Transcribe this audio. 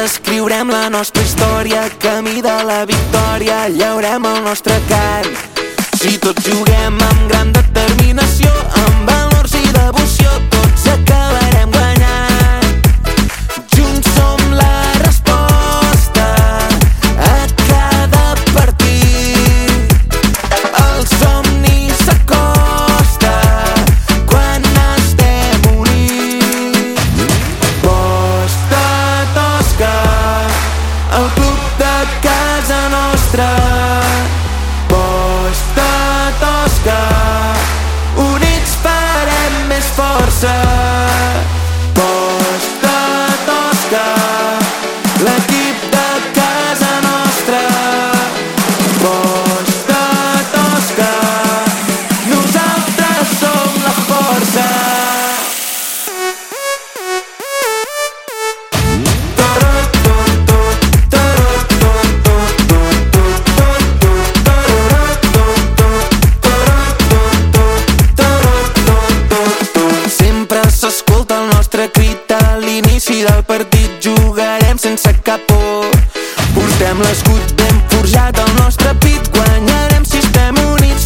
Escriurem la nostra història, camí de la victòria, llaurem el nostre cant. Si tots juguem amb gran el Portem l'escut ben forjat al nostre pit, guanyarem si estem units.